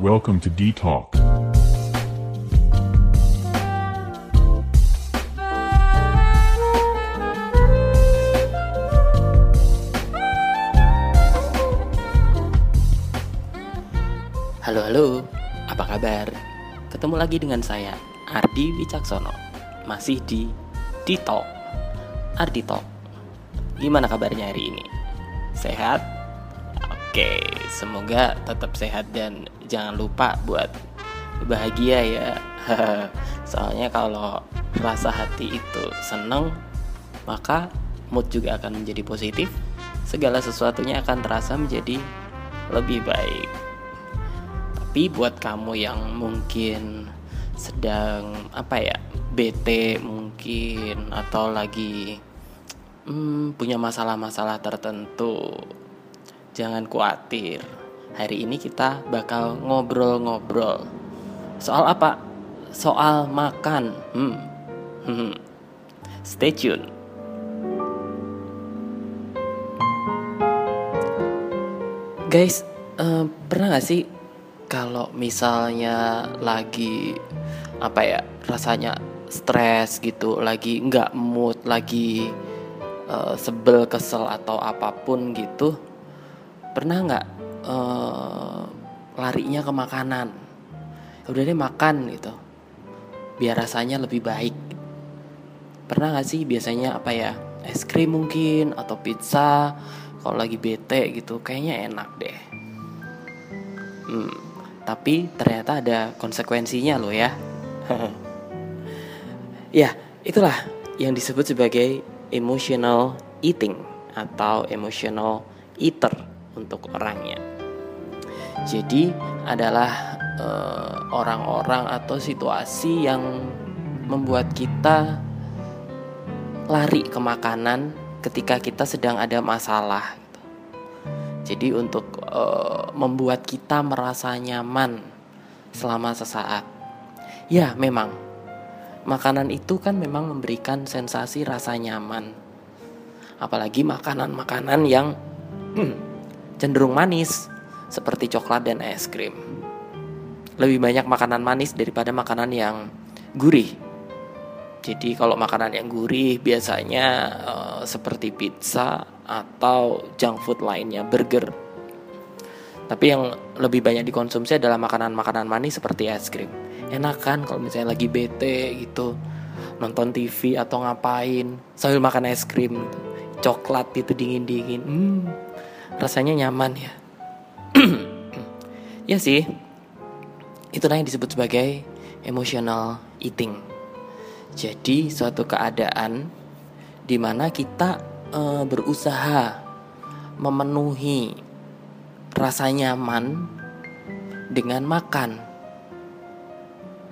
Welcome to D. Halo halo, apa kabar? Ketemu lagi dengan saya, Ardi Wicaksono Masih di Dito Ardi Talk Gimana kabarnya hari ini? Sehat? Oke, semoga tetap sehat dan jangan lupa buat bahagia ya. Soalnya kalau rasa hati itu seneng Maka mood juga akan menjadi positif. Segala sesuatunya akan terasa menjadi lebih baik. Tapi buat kamu yang mungkin sedang apa ya bete mungkin atau lagi hmm, punya masalah-masalah tertentu jangan khawatir. Hari ini kita bakal ngobrol-ngobrol. Soal apa? Soal makan. Hmm. hmm. stay tune. Guys uh, pernah gak sih kalau misalnya lagi apa ya rasanya stres gitu lagi nggak mood lagi uh, sebel kesel atau apa pun gitu pernah nggak uh, larinya ke makanan? Udah deh makan gitu. Biar rasanya lebih baik. Pernah nggak sih biasanya apa ya es krim mungkin atau pizza kalau lagi bete gitu. Kayaknya enak deh. Hmm tapi ternyata ada konsekuensinya loh ya. ya, itulah yang disebut sebagai emotional eating atau emotional eater untuk orangnya. Jadi adalah orang-orang uh, atau situasi yang membuat kita lari ke makanan ketika kita sedang ada masalah jadi untuk uh, membuat kita merasa nyaman selama sesaat. Ya, memang makanan itu kan memang memberikan sensasi rasa nyaman. Apalagi makanan-makanan yang cenderung manis seperti coklat dan es krim. Lebih banyak makanan manis daripada makanan yang gurih. Jadi kalau makanan yang gurih biasanya uh, seperti pizza atau junk food lainnya, burger. Tapi yang lebih banyak dikonsumsi adalah makanan-makanan manis seperti es krim. Enak kan kalau misalnya lagi bete gitu, nonton TV atau ngapain sambil makan es krim, coklat itu dingin-dingin, hmm, rasanya nyaman ya. ya sih, itulah yang disebut sebagai emotional eating. Jadi suatu keadaan di mana kita uh, berusaha memenuhi rasa nyaman dengan makan.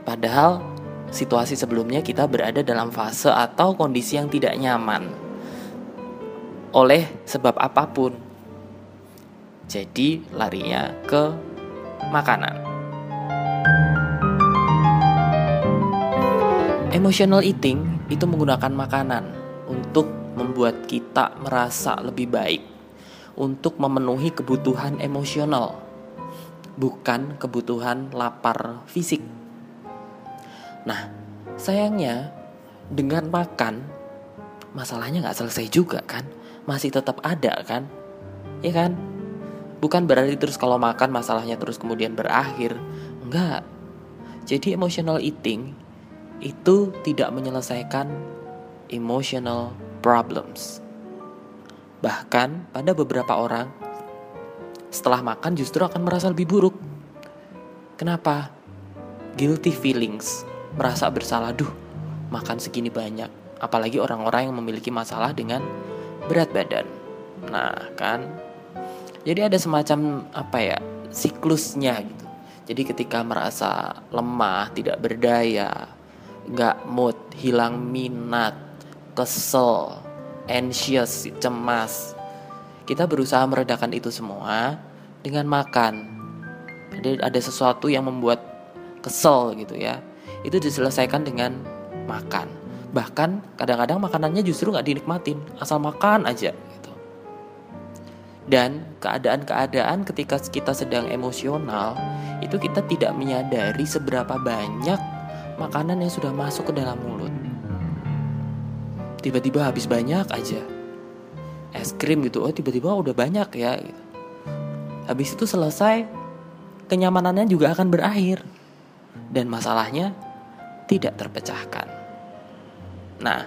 Padahal situasi sebelumnya kita berada dalam fase atau kondisi yang tidak nyaman oleh sebab apa pun. Jadi larinya ke makanan. Emotional eating itu menggunakan makanan untuk membuat kita merasa lebih baik untuk memenuhi kebutuhan emosional, bukan kebutuhan lapar fisik. Nah, sayangnya dengan makan masalahnya nggak selesai juga kan, masih tetap ada kan, ya kan? Bukan berarti terus kalau makan masalahnya terus kemudian berakhir, enggak. Jadi emotional eating itu tidak menyelesaikan emotional problems. Bahkan pada beberapa orang setelah makan justru akan merasa lebih buruk. Kenapa? Guilty feelings, merasa bersalah, duh, makan segini banyak. Apalagi orang-orang yang memiliki masalah dengan berat badan. Nah, kan? Jadi ada semacam apa ya? siklusnya gitu. Jadi ketika merasa lemah, tidak berdaya, nggak mood, hilang minat, kesel, anxious, cemas. Kita berusaha meredakan itu semua dengan makan. Ada ada sesuatu yang membuat kesel gitu ya. Itu diselesaikan dengan makan. Bahkan kadang-kadang makanannya justru nggak dinikmatin, asal makan aja. Dan keadaan-keadaan ketika kita sedang emosional itu kita tidak menyadari seberapa banyak makanan yang sudah masuk ke dalam mulut. Tiba-tiba habis banyak aja. Es krim gitu, oh tiba-tiba udah banyak ya. Habis itu selesai, kenyamanannya juga akan berakhir. Dan masalahnya tidak terpecahkan. Nah,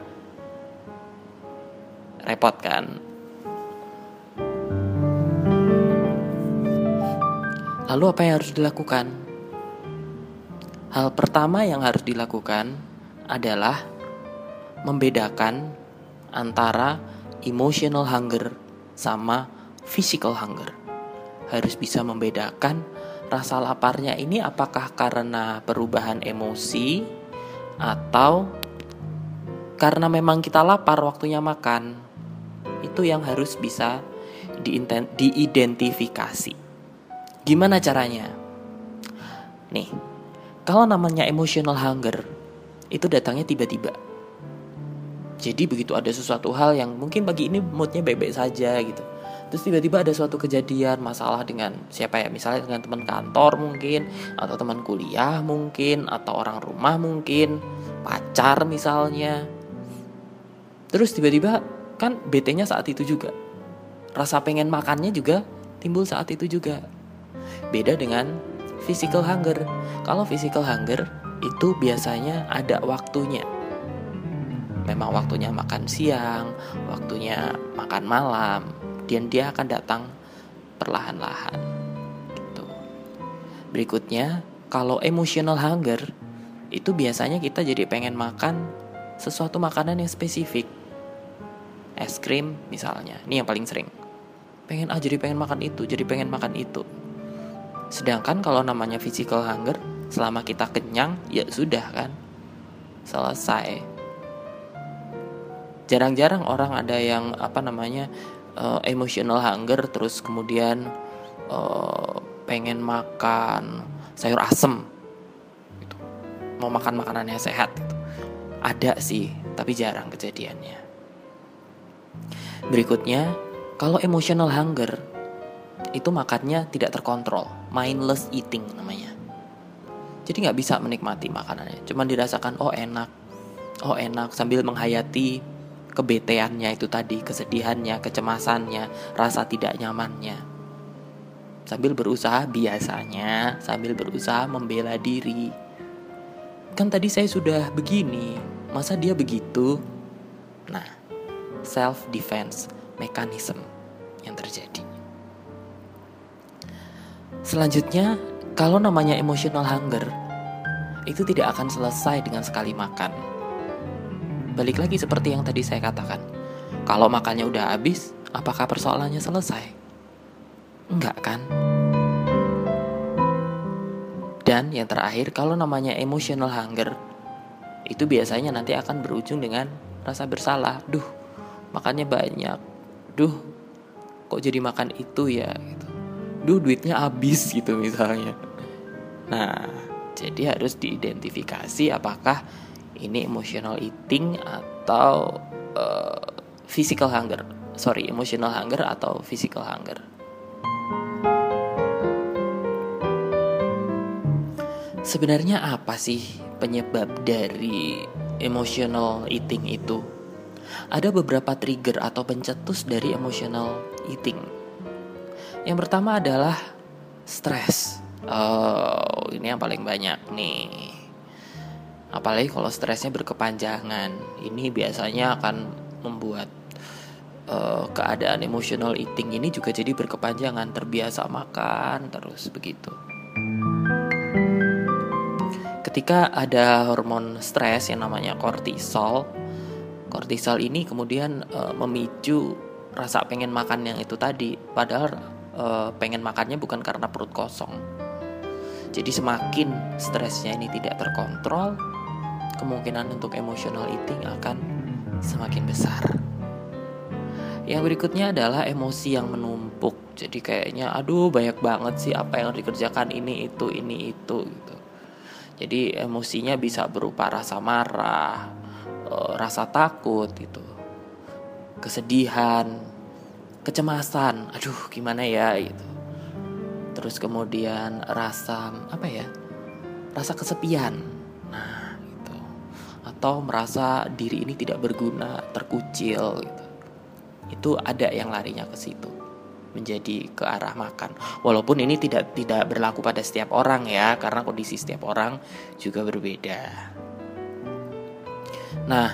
repot kan? Lalu apa yang harus dilakukan? Hal pertama yang harus dilakukan adalah membedakan antara emotional hunger sama physical hunger. Harus bisa membedakan rasa laparnya ini apakah karena perubahan emosi atau karena memang kita lapar waktunya makan. Itu yang harus bisa diidentifikasi. Gimana caranya? Nih, kalau namanya emotional hunger, itu datangnya tiba-tiba. Jadi begitu ada sesuatu hal yang mungkin bagi ini moodnya bebek saja gitu. Terus tiba-tiba ada suatu kejadian masalah dengan siapa ya Misalnya dengan teman kantor mungkin Atau teman kuliah mungkin Atau orang rumah mungkin Pacar misalnya Terus tiba-tiba kan BT-nya saat itu juga Rasa pengen makannya juga timbul saat itu juga Beda dengan physical hunger. Kalau physical hunger itu biasanya ada waktunya. Memang waktunya makan siang, waktunya makan malam, dan dia akan datang perlahan-lahan. Gitu. Berikutnya, kalau emotional hunger itu biasanya kita jadi pengen makan sesuatu makanan yang spesifik. Es krim misalnya, ini yang paling sering. Pengen ah jadi pengen makan itu, jadi pengen makan itu. Sedangkan kalau namanya physical hunger, selama kita kenyang, ya sudah kan. Selesai. Jarang-jarang orang ada yang apa namanya uh, emotional hunger terus kemudian uh, pengen makan sayur asem gitu. Mau makan makanan yang sehat gitu. Ada sih, tapi jarang kejadiannya. Berikutnya, kalau emotional hunger itu makannya tidak terkontrol, mindless eating namanya. Jadi nggak bisa menikmati makanannya, cuman dirasakan oh enak, oh enak sambil menghayati kebeteannya itu tadi, kesedihannya, kecemasannya, rasa tidak nyamannya. Sambil berusaha biasanya, sambil berusaha membela diri. Kan tadi saya sudah begini, masa dia begitu? Nah, self defense mechanism yang terjadi. Selanjutnya, kalau namanya emotional hunger, itu tidak akan selesai dengan sekali makan. Balik lagi seperti yang tadi saya katakan. Kalau makannya udah habis, apakah persoalannya selesai? Enggak kan? Dan yang terakhir, kalau namanya emotional hunger, itu biasanya nanti akan berujung dengan rasa bersalah. Duh, makannya banyak. Duh, kok jadi makan itu ya? Gitu duh duitnya habis gitu misalnya. Nah jadi harus diidentifikasi apakah ini emotional eating atau uh, physical hunger. Sorry emotional hunger atau physical hunger. Sebenarnya apa sih penyebab dari emotional eating itu? Ada beberapa trigger atau pencetus dari emotional eating yang pertama adalah stres. Oh, ini yang paling banyak nih. Apalagi kalau stresnya berkepanjangan. Ini biasanya akan membuat uh, keadaan emotional eating ini juga jadi berkepanjangan, terbiasa makan terus begitu. Ketika ada hormon stres yang namanya kortisol, kortisol ini kemudian uh, memicu rasa pengen makan yang itu tadi, padahal uh, pengen makannya bukan karena perut kosong. Jadi semakin stresnya ini tidak terkontrol, kemungkinan untuk emotional eating akan semakin besar. Yang berikutnya adalah emosi yang menumpuk. Jadi kayaknya aduh banyak banget sih apa yang dikerjakan ini itu ini itu gitu. Jadi emosinya bisa berupa rasa marah, eh, rasa takut gitu. Kesedihan, kecemasan. Aduh gimana ya gitu. Terus kemudian rasa apa ya rasa kesepian. Nah itu atau merasa diri ini tidak berguna terkucil gitu. Itu ada yang larinya ke situ menjadi ke arah makan. Walaupun ini tidak tidak berlaku pada setiap orang ya karena kondisi setiap orang juga berbeda. Nah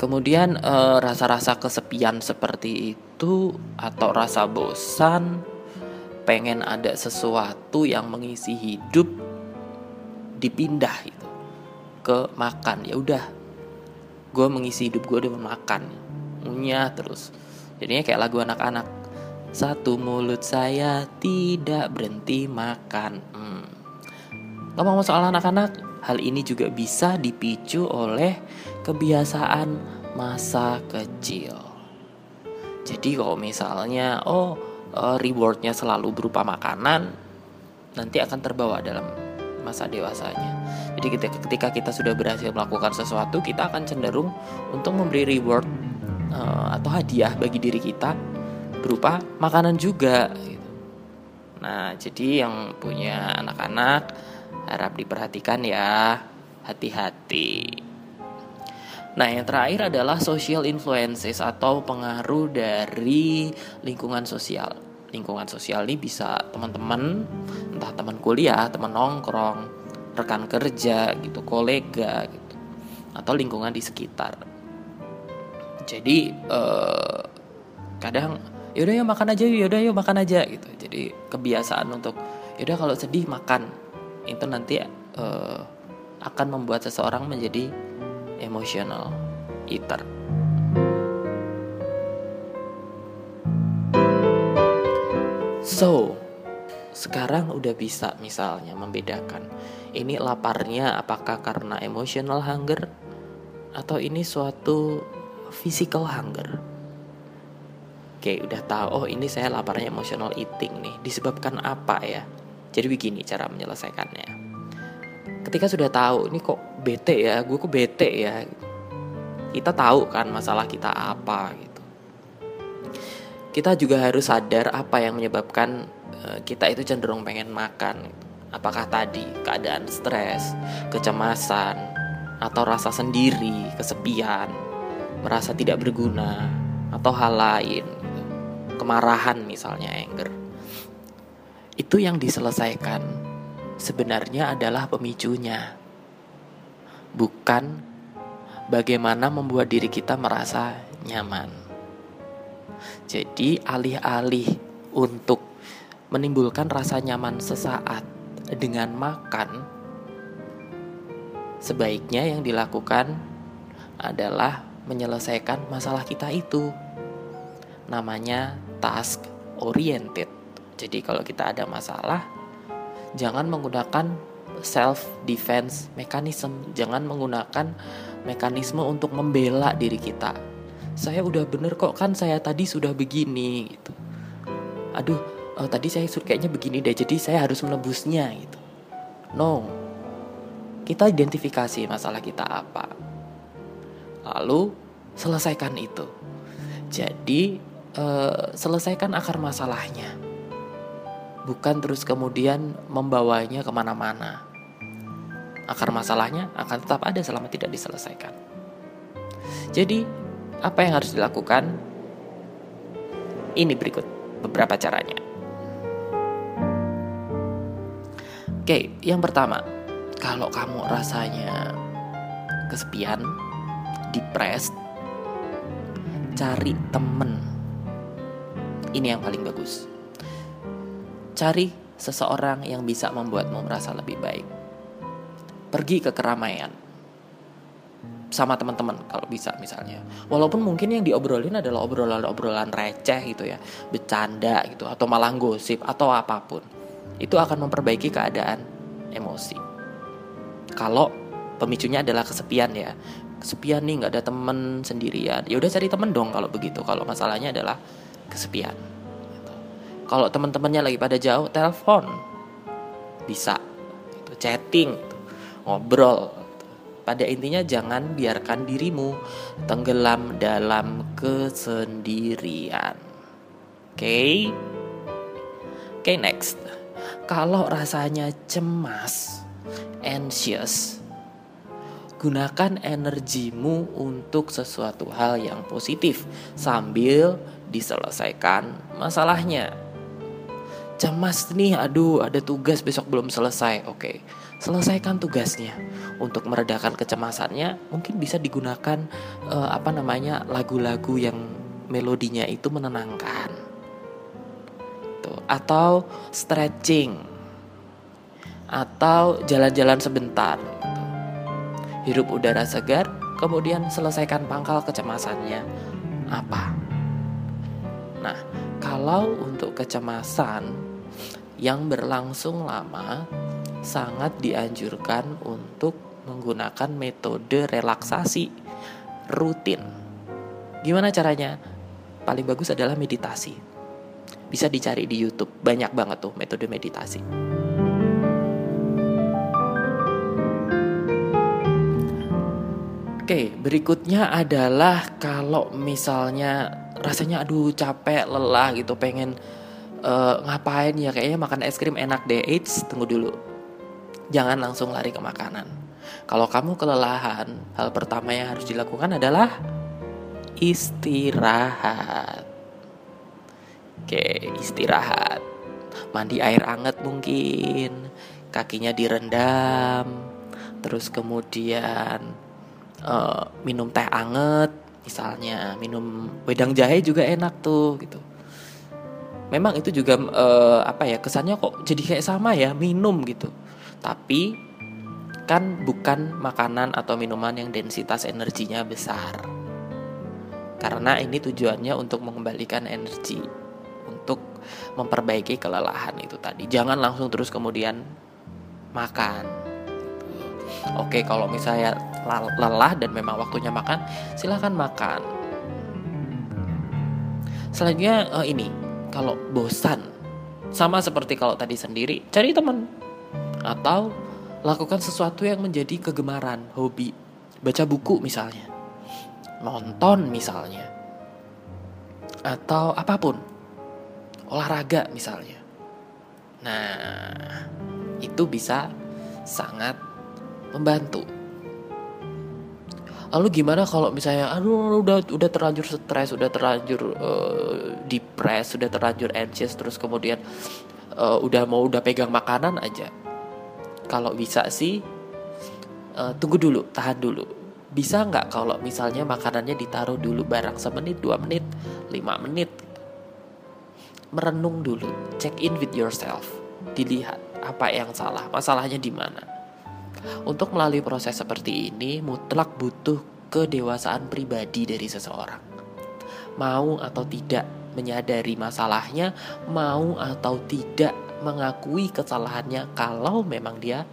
kemudian eh, rasa-rasa kesepian seperti itu atau rasa bosan pengen ada sesuatu yang mengisi hidup dipindah itu ke makan. Ya udah gue mengisi hidup gue dengan makan. Ngunyah terus. Jadinya kayak lagu anak-anak. Satu mulut saya tidak berhenti makan. Hmm. ngomong soal anak-anak hal ini juga bisa dipicu oleh kebiasaan masa kecil jadi kalau misalnya oh uh, rewardnya selalu berupa makanan nanti akan terbawa dalam masa dewasanya. Jadi ketika, kita sudah berhasil melakukan sesuatu, kita akan cenderung untuk memberi reward uh, atau hadiah bagi diri kita berupa makanan juga. Gitu. Nah, jadi yang punya anak-anak harap diperhatikan ya, hati-hati. Nah, yang terakhir adalah social influences atau pengaruh dari lingkungan sosial. Lingkungan sosial ini bisa teman-teman, entah teman kuliah, teman nongkrong, rekan kerja gitu, kolega gitu, atau lingkungan di sekitar. Jadi eh, kadang yaudah yuk makan aja, yaudah yuk makan aja gitu. Jadi kebiasaan untuk yaudah kalau sedih makan itu nanti eh, akan membuat seseorang menjadi emotional eater. So, sekarang udah bisa misalnya membedakan ini laparnya apakah karena emotional hunger atau ini suatu physical hunger. Oke, udah tahu oh ini saya laparnya emotional eating nih. Disebabkan apa ya? Jadi begini cara menyelesaikannya ketika sudah tahu ini kok bete ya? Gue kok bete ya? Kita tahu kan masalah kita apa gitu. Kita juga harus sadar apa yang menyebabkan uh, kita itu cenderung pengen makan gitu. apakah tadi keadaan stres kecemasan atau rasa sendiri kesepian merasa tidak berguna atau hal lain gitu. kemarahan misalnya anger. Itu yang diselesaikan sebenarnya adalah pemicunya, bukan bagaimana membuat diri kita merasa nyaman. Jadi, alih-alih untuk menimbulkan rasa nyaman sesaat dengan makan, sebaiknya yang dilakukan adalah menyelesaikan masalah kita itu. Namanya task oriented. Jadi, kalau kita ada masalah, jangan menggunakan self defense mechanism. Jangan menggunakan mekanisme untuk membela diri kita. Saya udah bener kok kan saya tadi sudah begini gitu. Aduh oh, tadi saya kayaknya begini deh jadi saya harus menebusnya gitu. No. Kita identifikasi masalah kita apa. Lalu selesaikan itu. Jadi uh, selesaikan akar masalahnya bukan terus kemudian membawanya ke mana-mana. Akar masalahnya akan tetap ada selama tidak diselesaikan. Jadi, apa yang harus dilakukan? Ini berikut beberapa caranya. Oke, yang pertama, kalau kamu rasanya kesepian, depressed, cari temen. Ini yang paling bagus Cari seseorang yang bisa membuatmu merasa lebih baik. Pergi ke keramaian sama teman-teman kalau bisa misalnya. Walaupun mungkin yang diobrolin adalah obrolan-obrolan receh gitu ya, bercanda gitu atau malah gosip atau apa pun. Itu akan memperbaiki keadaan emosi. Kalau pemicunya adalah kesepian ya. Kesepian nih nggak ada temen sendirian. Ya udah cari temen dong kalau begitu. Kalau masalahnya adalah kesepian. Kalau teman-temannya lagi pada jauh, telepon bisa, gitu, chatting, gitu, ngobrol. Pada intinya jangan biarkan dirimu tenggelam dalam kesendirian. Oke, okay? oke okay, next. kalau rasanya cemas, anxious, gunakan energimu untuk sesuatu hal yang positif sambil diselesaikan masalahnya. Cemas nih, aduh ada tugas besok belum selesai. Oke, selesaikan tugasnya. Untuk meredakan kecemasannya, mungkin bisa digunakan uh, apa namanya lagu-lagu yang melodinya itu menenangkan. Tuh. Atau stretching. Atau jalan-jalan sebentar. Hirup udara segar, kemudian selesaikan pangkal kecemasannya. Apa? Nah, kalau untuk kecemasan yang berlangsung lama, sangat dianjurkan untuk menggunakan metode relaksasi rutin. Gimana caranya? Paling bagus adalah meditasi. Bisa dicari di YouTube, banyak banget tuh metode meditasi. Oke, berikutnya adalah kalau misalnya rasanya aduh capek, lelah gitu, pengen uh, ngapain ya kayaknya makan es krim enak deh. Eits, tunggu dulu jangan langsung lari ke makanan. Kalau kamu kelelahan, hal pertama yang harus dilakukan adalah istirahat. Oke, istirahat. Mandi air hangat mungkin, kakinya direndam, terus kemudian uh, minum teh hangat, misalnya minum wedang jahe juga enak tuh gitu. Memang itu juga uh, apa ya kesannya kok jadi kayak sama ya minum gitu tapi kan bukan makanan atau minuman yang densitas energinya besar. Karena ini tujuannya untuk mengembalikan energi, untuk memperbaiki kelelahan itu tadi. Jangan langsung terus kemudian makan. Oke, kalau misalnya lelah dan memang waktunya makan, silahkan makan. Selanjutnya uh, ini, kalau bosan, sama seperti kalau tadi sendiri, cari teman atau lakukan sesuatu yang menjadi kegemaran, hobi. Baca buku misalnya. Nonton misalnya. Atau apa pun. Olahraga misalnya. Nah, itu bisa sangat membantu. Lalu gimana kalau misalnya aduh udah udah terlanjur stres, udah terlanjur uh, depres, sudah terlanjur anxious terus kemudian uh, udah mau udah pegang makanan aja kalau bisa sih uh, tunggu dulu, tahan dulu. Bisa nggak kalau misalnya makanannya ditaruh dulu barang semenit, dua menit, lima menit. Merenung dulu, check in with yourself, dilihat apa yang salah, masalahnya di mana. Untuk melalui proses seperti ini, mutlak butuh kedewasaan pribadi dari seseorang. Mau atau tidak menyadari masalahnya, mau atau tidak mengakui kesalahannya kalau memang dia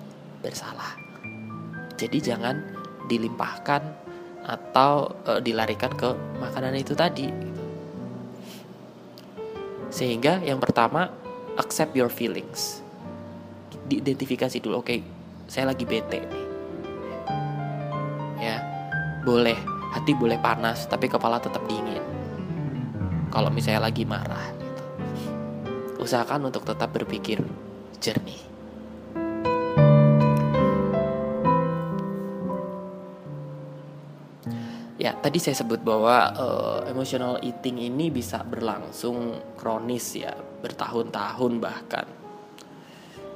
bersalah. Jadi jangan dilimpahkan atau e, dilarikan ke makanan itu tadi. Sehingga yang pertama accept your feelings. Diidentifikasi dulu, oke, okay, saya lagi bete nih. Ya, boleh, hati boleh panas, tapi kepala tetap dingin. Kalau misalnya lagi marah, usahakan untuk tetap berpikir jernih. Ya, tadi saya sebut bahwa uh, emotional eating ini bisa berlangsung kronis ya, bertahun-tahun bahkan.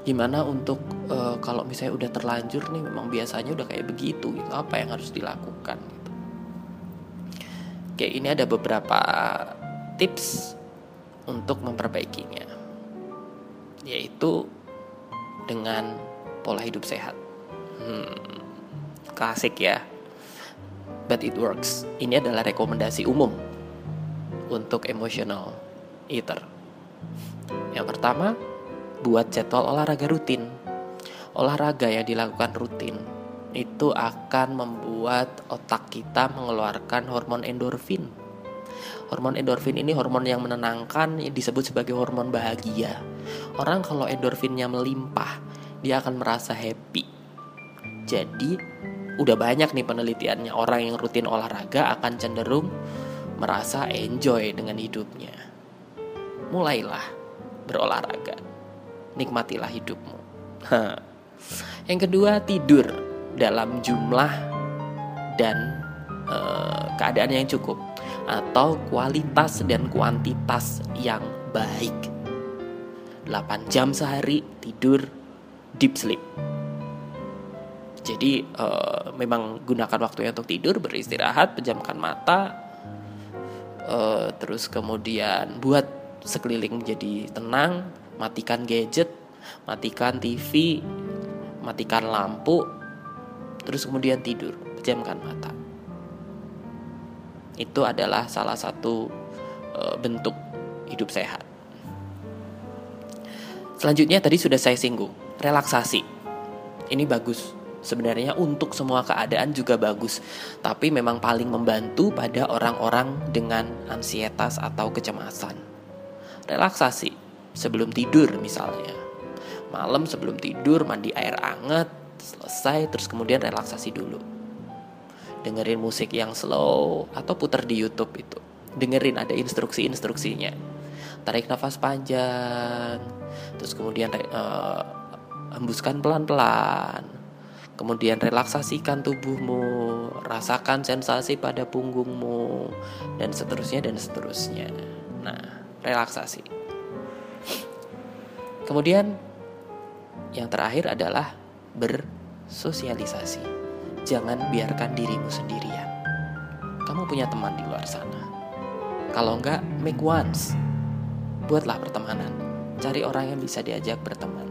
Gimana untuk uh, kalau misalnya udah terlanjur nih, memang biasanya udah kayak begitu, gitu. Apa yang harus dilakukan? Gitu. Oke, ini ada beberapa tips untuk memperbaikinya yaitu dengan pola hidup sehat. Hmm, klasik ya, but it works. Ini adalah rekomendasi umum untuk emotional eater. Yang pertama, buat jadwal olahraga rutin. Olahraga yang dilakukan rutin itu akan membuat otak kita mengeluarkan hormon endorfin Hormon endorfin ini hormon yang menenangkan, disebut sebagai hormon bahagia. Orang kalau endorfinnya melimpah, dia akan merasa happy. Jadi, udah banyak nih penelitiannya orang yang rutin olahraga akan cenderung merasa enjoy dengan hidupnya. Mulailah berolahraga. Nikmatilah hidupmu. Yang kedua, tidur dalam jumlah dan uh, keadaan yang cukup atau kualitas dan kuantitas yang baik. 8 jam sehari tidur deep sleep. Jadi uh, memang gunakan waktunya untuk tidur, beristirahat, pejamkan mata, uh, terus kemudian buat sekeliling menjadi tenang, matikan gadget, matikan TV, matikan lampu, terus kemudian tidur, pejamkan mata. Itu adalah salah satu uh, bentuk hidup sehat. Selanjutnya tadi sudah saya singgung, relaksasi. Ini bagus sebenarnya untuk semua keadaan juga bagus, tapi memang paling membantu pada orang-orang dengan ansietas atau kecemasan. Relaksasi sebelum tidur misalnya. Malam sebelum tidur mandi air hangat, selesai terus kemudian relaksasi dulu. Dengerin musik yang slow atau putar di YouTube itu. Dengerin ada instruksi-instruksinya. Tarik nafas panjang, terus kemudian uh, hembuskan pelan-pelan Kemudian relaksasikan tubuhmu, rasakan sensasi pada punggungmu, dan seterusnya dan seterusnya. Nah, relaksasi. Kemudian yang terakhir adalah bersosialisasi. Jangan biarkan dirimu sendirian. Kamu punya teman di luar sana. Kalau enggak, make ones. Buatlah pertemanan. Cari orang yang bisa diajak berteman.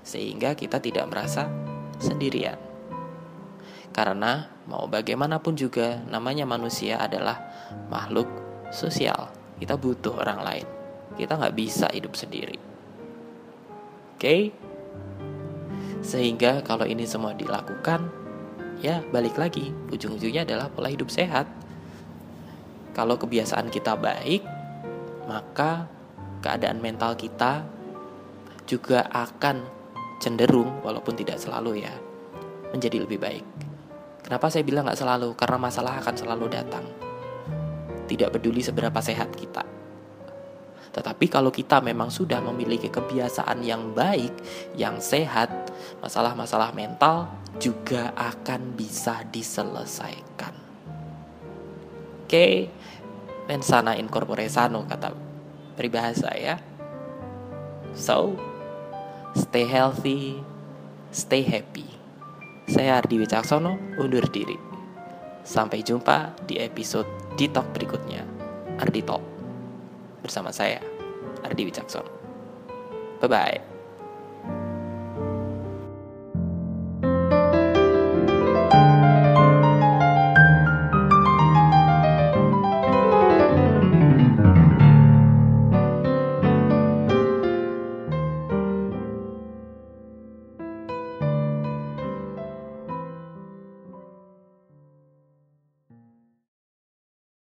Sehingga kita tidak merasa sendirian. Karena mau bagaimanapun juga namanya manusia adalah makhluk sosial. Kita butuh orang lain. Kita nggak bisa hidup sendiri. Okay? Sehingga kalau ini semua dilakukan, ya balik lagi. Ujung-ujungnya adalah pola hidup sehat. Kalau kebiasaan kita baik, maka keadaan mental kita juga akan cenderung walaupun tidak selalu ya menjadi lebih baik. Kenapa saya bilang nggak selalu? Karena masalah akan selalu datang. Tidak peduli seberapa sehat kita. Tetapi kalau kita memang sudah memiliki kebiasaan yang baik, yang sehat, masalah-masalah mental juga akan bisa diselesaikan. Oke, okay? mensana incorpore sano kata peribahasa ya. So, stay healthy, stay happy. Saya Ardi Wicaksono, undur diri. Sampai jumpa di episode di talk berikutnya. Ardi Talk. Bersama saya, Ardi Wicaksono. Bye-bye.